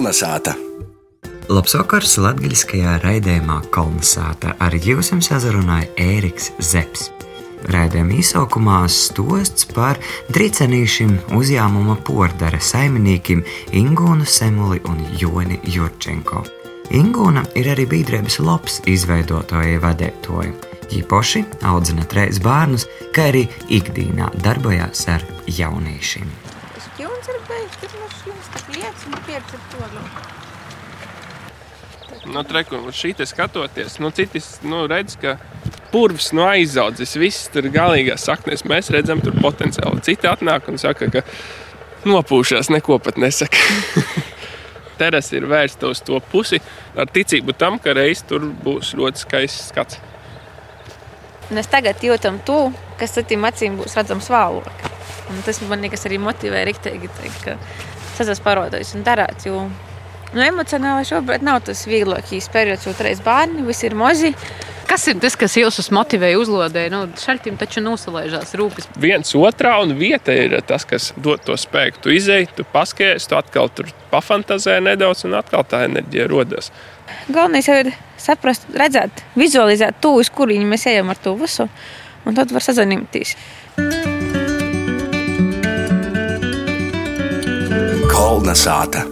Kolnesāta! Labs vakars latgaļiskajā raidījumā Kolnesāta. Ar jums sazrunāja Ēriks Zepsi. Raidījuma izsaukumā stosts par dricenīšiem uzņēmuma pordara saimniekiem Ingūnu Semuli un Joni Jurčenko. Ingūna ir arī biedrības labs izveidotāja vadētoja. Īpaši audzina trīs bērnus, kā arī ikdienā darbojās ar jauniešiem. Tas ķūns ir beigas, tas mums jums tik lietas un pieredz ar to. Nu. No treku, šī te skatoties, nu, citis nu, redz, ka purvs no aizaudzis, viss tur galīgās saknēs. Mēs redzam tur potenciāli. Citi atnāk un saka, ka nopūšās, neko pat nesaka. Terasa ir vērsta uz to pusi ar ticību tam, ka reiz tur būs ļoti skaists skats. Mēs tagad jūtam to, kas acīm būs redzams vēlāk. Tas man liekas arī motivē riktīgi teikt, ka tas esmu parodojis un darāt. Jo nu, emocionāli šobrīd nav tas vieglākais periods, jo trīs bērni, visi ir mozi. Kas ir tas, kas jūs motivēja uzlādēt? Nu, šaltim taču nosalaižās rūpes. Viens otrā un vieta ir tas, kas dod to spēku. Tu izēji, tu paskaties, tu atkal tur pafantazē nedaudz, un atkal tā enerģija rodas. Galvenais jau ir saprast, redzēt, vizualizēt to, uz kurieni mēs ejam ar to visu, un tad var sazināties. Kolnesāta!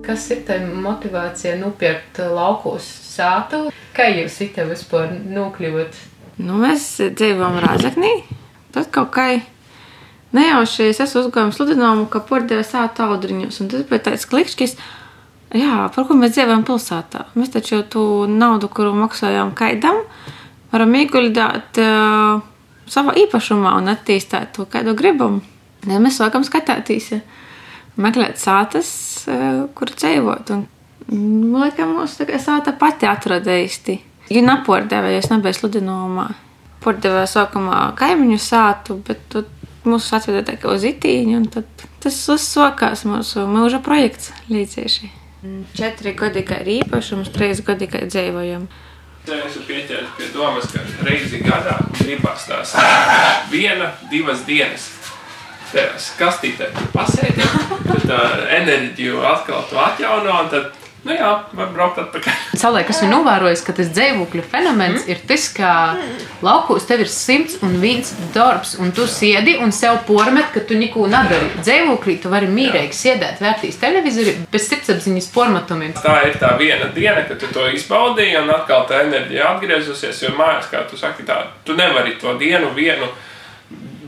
Kas ir tā motivācija nopirkt laukos sātu? Kā jūs it vispār nokļuvāt? Nu, mēs dzīvojam Rāzaknī. Tad kaut kā nejauši es esmu uzgājis sludinājumu, ka pordeva sāta audriņus. Un tas bija tāds klikšķis, jā, par ko mēs dzīvojam pilsētā. Mēs taču jau tu naudu, kuru maksājām kaidam, varam ieguldīt uh, savā īpašumā un attīstīt to, kādu gribam. Ja mēs sākam skatīties, meklēt sātas, uh, kur dzīvot. Un, mm, Laikam, mums tā kā sāta pati atrada īsti. Viņa napordeva, ja es nebiju sludinājumā. Pordeva sākumā kaimiņu sātu, bet tad mūs atveda tikai uz itīņu, un tad tas uzsākās mūsu mūža projekts līdzieši. Četri gadi kā īpašums, trīs gadi kā dzīvojam. Es pieķēries pie domas, ka reizi gadā gribās tās viena, divas dienas. Tajās kastītē pasēdi, tad tā enerģiju atkal tu atjauno, un tad, nu jā, var braukt atpakaļ. Kas ir novērojis, ka tas dzīvokļu fenomens mm. ir tas, ka laukos tev ir simts un viens darbs, un tu sēdi un sev pormet, ka tu neko nedari. Dzīvoklī tu vari mīrīgi sēdēt, vērtīs televizoru bez sirdsapziņas pormatumiem. Tā ir tā viena diena, kad tu to izbaudīji, un atkal tā enerģija atgriezusies. Jo mājās, kā tu saki, tā, tu nevari to dienu vienu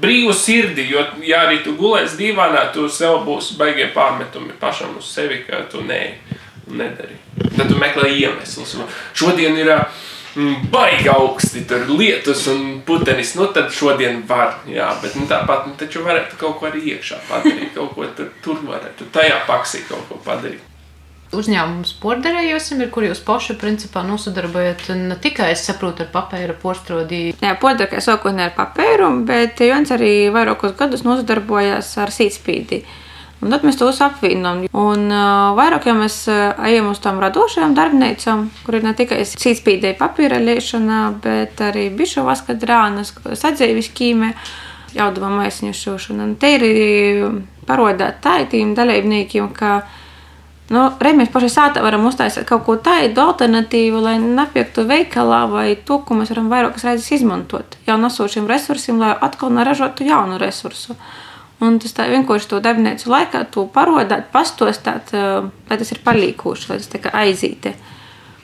brīvu sirdi, jo, ja arī tu gulēsi dīvainā, tu sev būs baigie pārmetumi pašam uz sevi, ka tu ne, nedari. Tad tu meklē iemeslus. Šodien ir mm, baigi augsti, tur lietus un putenis, nu tad šodien var, jā, bet nu, tāpat nu, taču varētu kaut ko arī iekšā padarīt, kaut ko tur, tur varētu tajā paksī kaut ko padarīt. Uzņēmums porderējosim, ir, kur jūs paši principā nosadarbojat ne tikai, es saprotu, ar papēra porstrodī. Jā, kā sākotnē ar papēru, bet Jons arī vairākus gadus nodarbojas ar sītspīdi. Un tad mēs tos apvienojam. Un uh, vairāk jau mēs ejam uz tām radošajām darbnīcām, kur ir ne tikai sītspīdēja papīra liešana, bet arī bišu vaskadrānas, sadzīves ķīmē, jauduma maisiņu šūšana. Un te ir parodēt taitīm dalībniekiem, ka Nu, Reiz mēs pašai sātā varam uztaisīt kaut ko tādu alternatīvu, lai nepirktu veikalā vai to, ko mēs varam vairākas reizes izmantot jau nesošiem resursiem, lai atkal neražotu jaunu resursu. Un tas tā vienkārši to darbnīcu laikā, to parodāt, pastostāt, lai tas ir palīkoši, lai tas tā kā aizīte.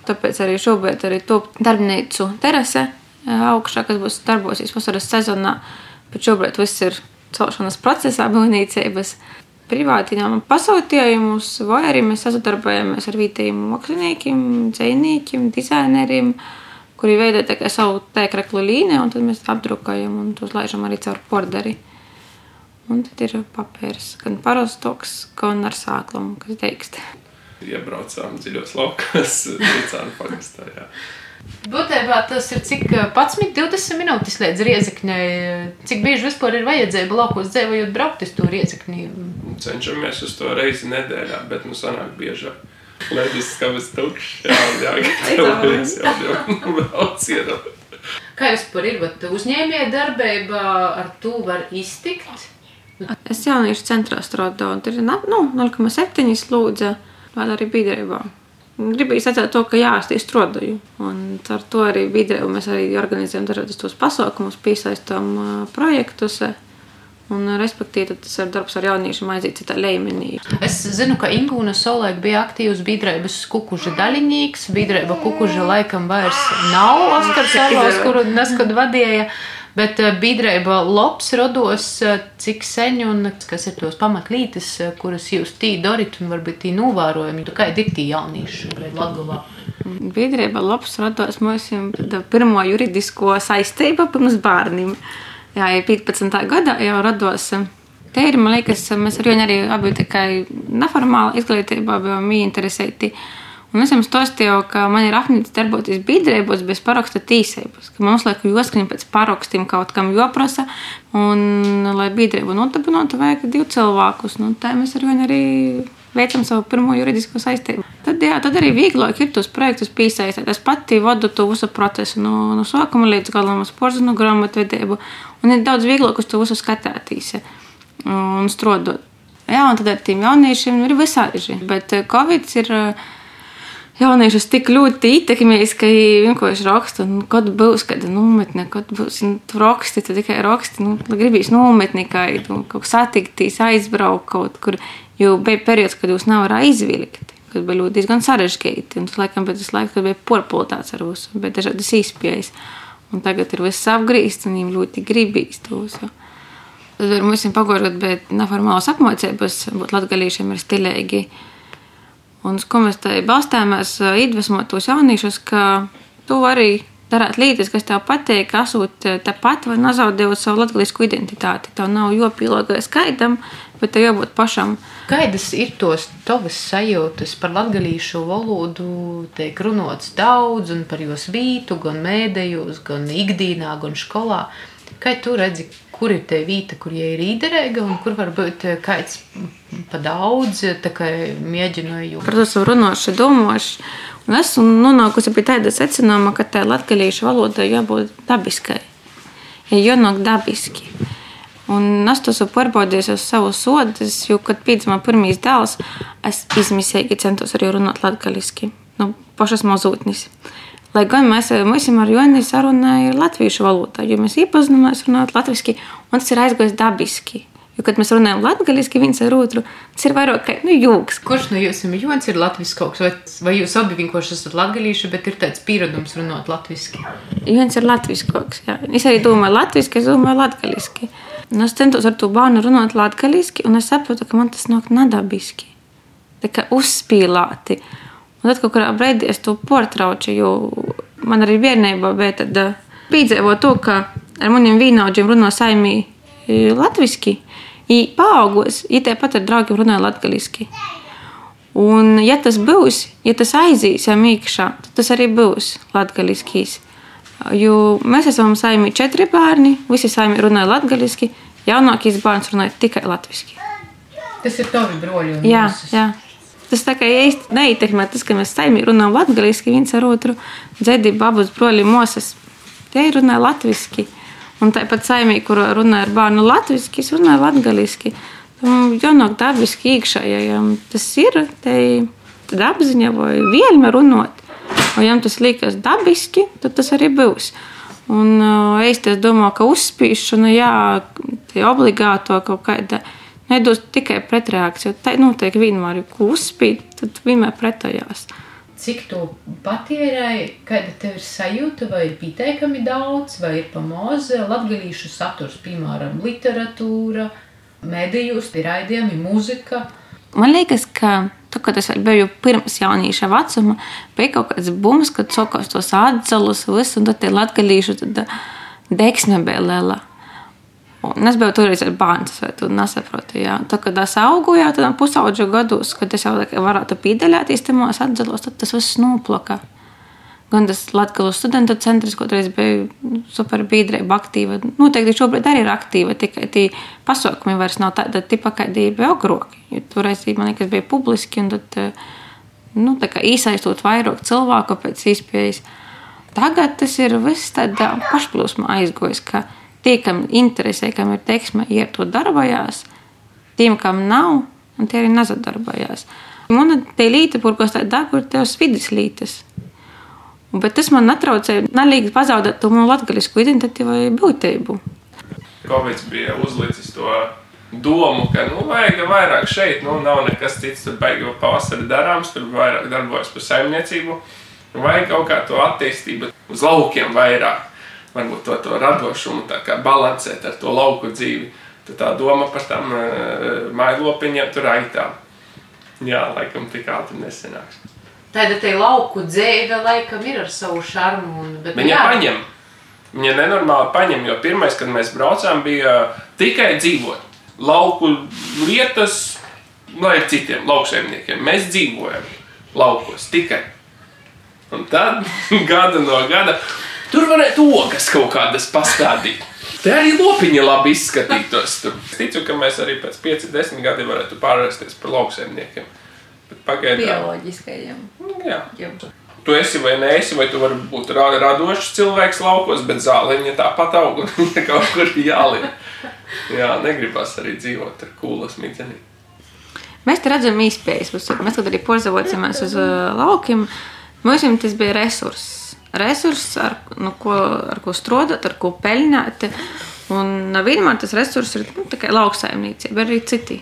Tāpēc arī šobrīd arī to darbnīcu terase augšā, kas būs darbosies vasaras sezonā, bet šobrīd viss ir celšanas procesā, būvniecības privātinām pasūtījumus, vai arī mēs sadarbojamies ar vietējiem māksliniekiem, dzīsniekiem, dizaineriem, kuri veido savu tēkraklu līniju, un tad mēs apdrukājam un tos laižam arī caur porderi. Un tad ir papīrs, gan parastoks, gan ar sāklumu, kas teikst. Iebraucām dziļos laukos, Rīcāna pagastā. Būtībā tas ir cik 11, 20 minūtes līdz riezikņai. Cik bieži vispār ir vajadzība laukos dzīvojot, braukt uz to riezikni? Cenšamies uz to reizi nedēļā, bet nu sanāk biežāk. Leģis skavas tukšs, jā, jā, gatavojas jau, jau brauc ieram. Kā jūs par ir, bet uzņēmēja darbība ar to var iztikt? Es jauniešu centrā strādāju, un tur ir nu, 0,7 slūdza. vēl arī biedrībā. Gribēju sacīt to, ka jā, es tieši strādāju. Ar to arī biedrībā mēs arī organizējam dažādus tos pasākumus, piesaistām uh, projektus. Un, respektīvi, tas ir darbs ar jauniešiem aiziet citā līmenī. Es zinu, ka Ingūna Solēka bija aktīvs biedrības kukuža daļinieks. Biedrība kukuža laikam vairs nav Oskars Arlovs, kuru neskad vadīja. Bet biedrība Lops rados cik sen un kas ir tos pamatlītes, kuras jūs tī darat un varbūt tī novērojami. Kādi ir tie jaunieši Latvijā? Biedrība Lops rados mums pirmo juridisko saistību pirms bērniem. Jā, ja 15. gadā jau rados. Te ir, man liekas, mēs ar viņu arī abi tikai neformāli izglītībā bijām interesēti. Un es jums stāstīju, ka man ir apnicis darboties biedrībos bez paraksta tīsības. Ka mums liekas, joskaņa pēc parakstiem kaut kam joprasa. Un, lai biedrību notabinātu, vajag divu cilvēkus. Nu, tā mēs ar viņu arī veicam savu pirmo juridisko saistību. Tad, jā, tad arī vieglāk ir tos projektus piesaistīt. Es pati vadu to visu procesu no, no sākuma līdz galam, uz porzinu grāmatvedību. Un ir daudz vieglāk uz to visu skatīties un strādāt. Jā, un tad ar tiem jauniešiem ir visādi. Bet eh, Covid ir eh, jauniešus tik ļoti ietekmējis, ka viņi vienkārši raksta, nu, kad būs kāda nometne, kad būs nu, raksti, tad tikai raksti, nu, gribīs nometni, kā nu, kaut kā satikties, aizbraukt kaut kur. Jo bija periods, kad jūs nevarējāt izvilkt, kad bija ļoti diezgan sarežģīti. Un tas laikam tas laiks, kad bija porpultāts ar visu, bet dažādas izpējas. Un tagad ir viss apgrīzts, un viņiem ļoti gribīs to visu. Tad mums ir pagājot, bet neformālas apmācības būt latgalīšiem ir stilīgi. Un uz ko mēs tā balstāmies, iedvesmot tos jauniešus, ka tu vari darīt lietas, kas tev patīk, esot tāpat vai nezaudējot savu latgalīsku identitāti. Tev nav jopīlākais skaidam, bet tev jābūt pašam. Kādas ir tos tavas sajūtas par latgalīšu valodu? Tiek runāts daudz un par jos vītu, gan mēdējos, gan ikdīnā, gan skolā. Kā tu redzi, kur ir tā vieta, kur ir īderīga un kur varbūt kāds pa daudz mēģināju. Par to savu runāšu, domāšu. Un esmu nonākusi pie tāda secinājuma, ka tā latviešu valoda jābūt dabiskai. Ja jānāk dabiski. Un es to esmu pārbaudījis uz savu sodu, jo, kad piedzima pirmīs dēls, es izmisīgi centos arī runāt latviešu, nu, pašas mazotnes. Lai gan mēs, mēs ar Joni sarunājām latviešu valodā, jo mēs iepazināmies runāt latviešu, un tas ir aizgājis dabiski. Jo, kad mēs runājam latviešu, viens ar otru, tas ir vairāk kā nu, jūgs. Kurš no jums ir Jons, ir latviešu kaut kas, vai, vai jūs abi vienkārši esat latviešu, bet ir tāds pieredums runāt latviešu? Jons ir latviešu kaut kas. Es arī domāju latviešu, es domāju latviešu. Un es centos ar to bērnu runāt latviešu, un es saprotu, ka man tas nāk nadabiski. Tā kā uzspīlēti. Un tad kaut kādā brīdī es to portraucu, jo man arī bērnībā bija tāda piedzīvo to, ka ar maniem vīnaudžiem runā saimī latviski, i paaugos, i tāpat ar draugiem runāja latgaliski. Un, ja tas būs, ja tas aizies jau mīkšā, tad tas arī būs latgaliskīs. Jo mēs esam saimī četri bērni, visi saimī runāja latgaliski, jaunākais bērns runāja tikai latviski. Tas ir tavi broļi un jā, mūsus. jā. Tas tā kā īsti neietekmē tas, ka mēs saimī runājam latgaliski viens ar otru. Dzedi, babus, broļi, mosas. Tie runā latviski. Un tāpat saimī, kur runā ar bērnu latviski, es runāju latgaliski. Jānāk dabiski iekšā, ja tas ir, tad apziņa vai vielme runāt. Un ja tas liekas dabiski, tad tas arī būs. Un es domāju, ka uzspīšana, jā, tie obligāto kaut kāda nedos tikai pretreakciju. Tā notiek vienmēr, ja uzspīd, tad vienmēr pretojās. Cik tu patērēji, kāda tev ir sajūta, vai ir pieteikami daudz, vai ir pamoze, latgalīšu saturs, piemēram, literatūra, medijos, raidījumi, mūzika. Man liekas, ka tā, kad es biju pirms jaunīša vecuma, bija kaut kāds bums, kad sokos tos atcelus, visu, un tad tie latgalīšu deksme bija liela. Un es biju toreiz ar bērnu, vai tu nesaproti. Jā. Tā, kad es augu, jā, tad pusaudžu gados, kad es jau varētu pīdeļēties tajos atdzalos, tad tas viss noplaka. Gan tas Latvijas studentu centrs, toreiz bija super biedrība aktīva. Noteikti šobrīd arī ir aktīva, tikai tie pasaukumi vairs nav tāda tipa, kā bija agrāk. Toreiz, man liekas, bija publiski un tad, nu, tā kā īsaistot vairāk cilvēku pēc izpējas. Tagad tas ir viss tādā pašplūsmā aizgojis, tie, kam interesē, kam ir teiksme, ir to darbojās, tiem, kam nav, un tie arī nezadarbojās. Man te līte, kurkos tā tā, kur tev svidis lītes. Bet tas man netraucēja nelīgi pazaudēt to manu latgaļisku identitāti vai būtību. Covid bija uzlicis to domu, ka nu, vajag vairāk šeit, nu, nav nekas cits, tur baigi vēl pavasarī darāms, tur vairāk darbojas par saimniecību. Vajag kaut kā to attīstību uz laukiem vairāk, varbūt to, to radošumu tā kā balansēt ar to lauku dzīvi. Tad tā doma par tām uh, mailopiņiem tur aitām. Jā, laikam tik ātri nesenāks. Tāda te lauku dzīve laikam ir ar savu šarmu. Un, bet, Viņa paņem. Viņa nenormāli paņem, jo pirmais, kad mēs braucām, bija tikai dzīvot. Lauku lietas, lai ir citiem lauksaimniekiem. Mēs dzīvojam laukos tikai. Un tad gada no gada tur varētu ogas kaut kādas pastādīt. Te arī lopiņi labi izskatītos. Tur. Es ticu, ka mēs arī pēc 5, 10 gadiem varētu pārvērsties par lauksaimniekiem. Bet pagaidām, Bioloģiskajiem. jā. Tu esi vai neesi, vai tu vari būt ra- radošs cilvēks laukos, bet zāliņa tāpat aug un kaut kur jāliek. Jā, negribas arī dzīvot ar kūlas midzenī. Mēs te redzam īspējas. Mēs, kad arī porzavocamies uz uh, laukiem, mums tas bija resurss. Resurss, ar, nu, ko, ar ko strādāt, ar ko peļņāt. Un vienmēr tas resurss ir nu, lauksaimniecība, arī citi.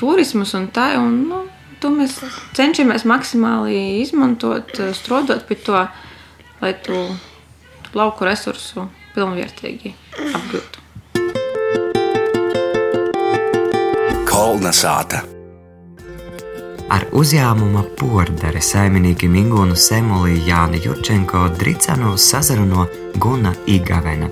Turismas un tā. Un, nu, to mēs cenšamies maksimāli izmantot, strādāt pie to, lai tu, lauku resursu pilnvērtīgi apgūtu. Kolna sāta. Ar uzņēmuma Pordare saimnieku Ingūnu Semolī Jāni Jurčenko Dricanu sazaruno Guna Igavena,